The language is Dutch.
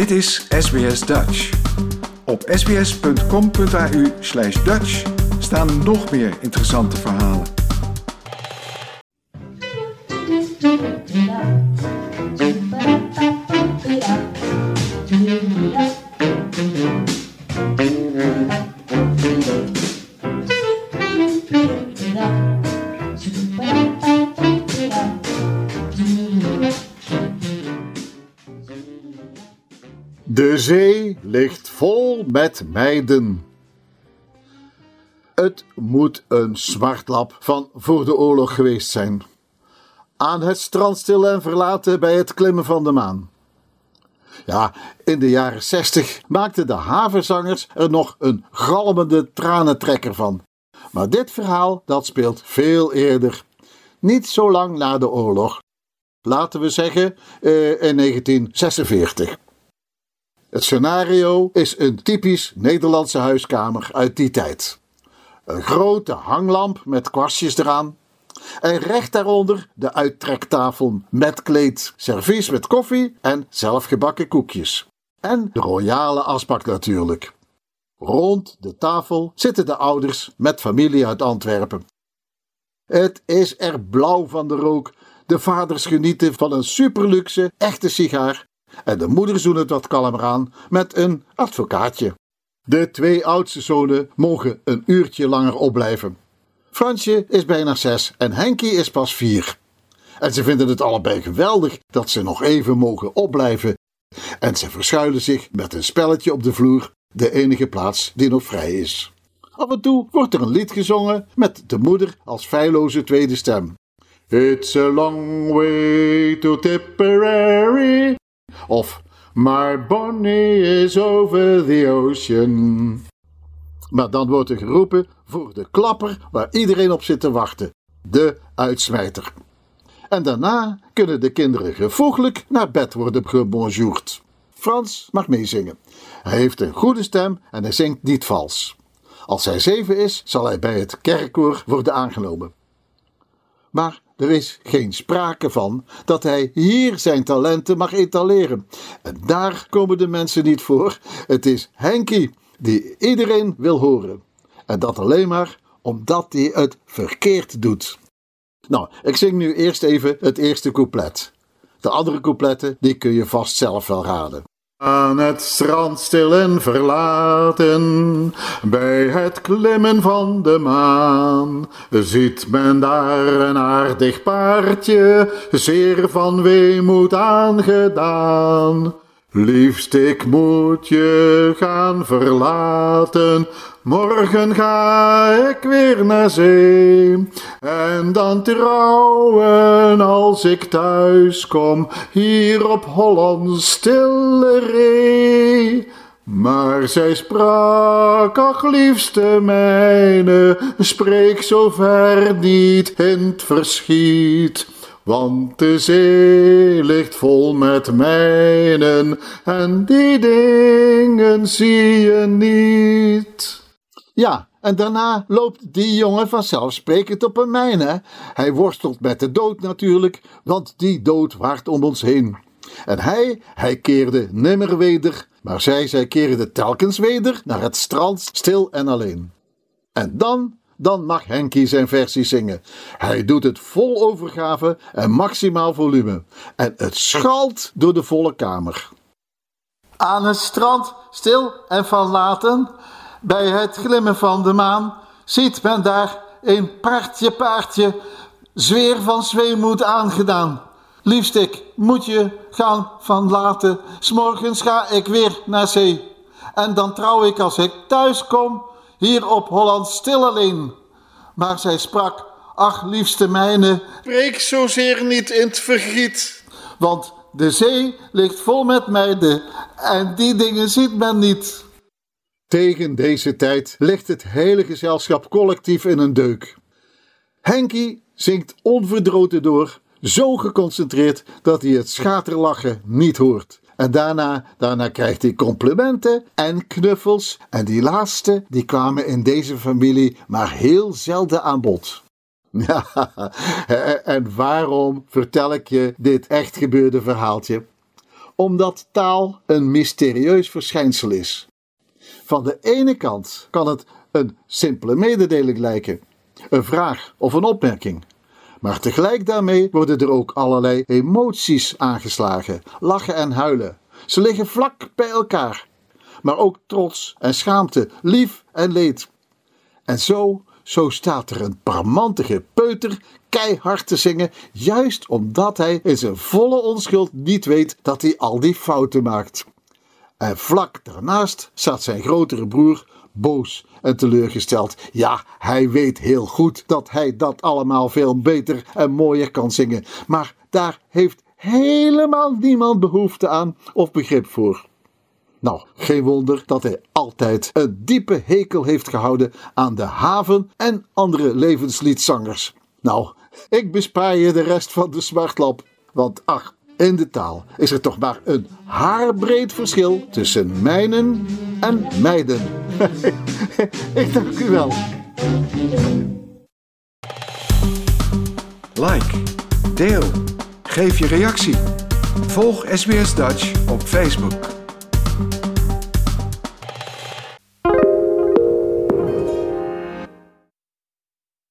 Dit is SBS Dutch. Op sbs.com.au slash Dutch staan nog meer interessante verhalen. Zee ligt vol met meiden. Het moet een zwartlap van voor de oorlog geweest zijn. Aan het strand stil en verlaten bij het klimmen van de maan. Ja, in de jaren zestig maakten de havenzangers er nog een galmende tranentrekker van. Maar dit verhaal dat speelt veel eerder. Niet zo lang na de oorlog. Laten we zeggen eh, in 1946. Het scenario is een typisch Nederlandse huiskamer uit die tijd. Een grote hanglamp met kwastjes eraan. En recht daaronder de uittrektafel met kleed, servies met koffie en zelfgebakken koekjes. En de royale asbak natuurlijk. Rond de tafel zitten de ouders met familie uit Antwerpen. Het is er blauw van de rook. De vaders genieten van een superluxe, echte sigaar en de moeder zoent het wat kalmer aan met een advocaatje. De twee oudste zonen mogen een uurtje langer opblijven. Fransje is bijna zes en Henkie is pas vier. En ze vinden het allebei geweldig dat ze nog even mogen opblijven. En ze verschuilen zich met een spelletje op de vloer, de enige plaats die nog vrij is. Af en toe wordt er een lied gezongen met de moeder als feilloze tweede stem. It's a long way to Tipperary, of My Bonnie is over the ocean. Maar dan wordt er geroepen voor de klapper waar iedereen op zit te wachten. De uitsmijter. En daarna kunnen de kinderen gevoeglijk naar bed worden gebonjourd. Frans mag meezingen. Hij heeft een goede stem en hij zingt niet vals. Als hij zeven is, zal hij bij het kerkkoor worden aangenomen. Maar er is geen sprake van dat hij hier zijn talenten mag etaleren. En daar komen de mensen niet voor. Het is Henkie die iedereen wil horen. En dat alleen maar omdat hij het verkeerd doet. Nou, ik zing nu eerst even het eerste couplet. De andere coupletten die kun je vast zelf wel raden. Aan het strand stil en verlaten, bij het klimmen van de maan, ziet men daar een aardig paardje, zeer van weemoed aangedaan. Liefst, ik moet je gaan verlaten. Morgen ga ik weer naar zee. En dan trouwen als ik thuis kom. Hier op Holland stille ree. Maar zij sprak, ach liefste mijne, spreek zo ver niet in het verschiet. Want de zee ligt vol met mijnen en die dingen zie je niet. Ja, en daarna loopt die jongen vanzelfsprekend op een mijne. Hij worstelt met de dood natuurlijk, want die dood waart om ons heen. En hij, hij keerde nimmer weder, maar zij, zij keerde telkens weder naar het strand, stil en alleen. En dan dan mag Henkie zijn versie zingen. Hij doet het vol overgave en maximaal volume. En het schalt door de volle kamer. Aan het strand, stil en van laten, bij het glimmen van de maan, ziet men daar een paardje paardje, zweer van zweemoed aangedaan. Liefst ik moet je gaan van laten, s'morgens ga ik weer naar zee. En dan trouw ik als ik thuis kom, hier op Holland stil alleen. Maar zij sprak, ach liefste mijne, Breek zozeer niet in het vergiet. want de zee ligt vol met meiden en die dingen ziet men niet. Tegen deze tijd ligt het hele gezelschap collectief in een deuk. Henkie zingt onverdroten door, zo geconcentreerd dat hij het schaterlachen niet hoort. En daarna, daarna krijgt hij complimenten en knuffels. En die laatste, die kwamen in deze familie maar heel zelden aan bod. En waarom vertel ik je dit echt gebeurde verhaaltje? omdat taal een mysterieus verschijnsel is. Van de ene kant kan het een simpele mededeling lijken, een vraag of een opmerking. Maar tegelijk daarmee worden er ook allerlei emoties aangeslagen, lachen en huilen. Ze liggen vlak bij elkaar, maar ook trots en schaamte, lief en leed. En zo, zo staat er een parmantige peuter keihard te zingen, juist omdat hij in zijn volle onschuld niet weet dat hij al die fouten maakt. En vlak daarnaast staat zijn grotere broer, boos en teleurgesteld. Ja, hij weet heel goed dat hij dat allemaal veel beter en mooier kan zingen, maar daar heeft helemaal niemand behoefte aan of begrip voor. Nou, geen wonder dat hij altijd een diepe hekel heeft gehouden aan de haven en andere levensliedzangers. Nou, ik bespaar je de rest van de smartlap, want ach, in de taal is er toch maar een haarbreed verschil tussen mijnen en meiden. ik dank u wel. Like, deel, geef je reactie. Volg SBS Dutch op Facebook.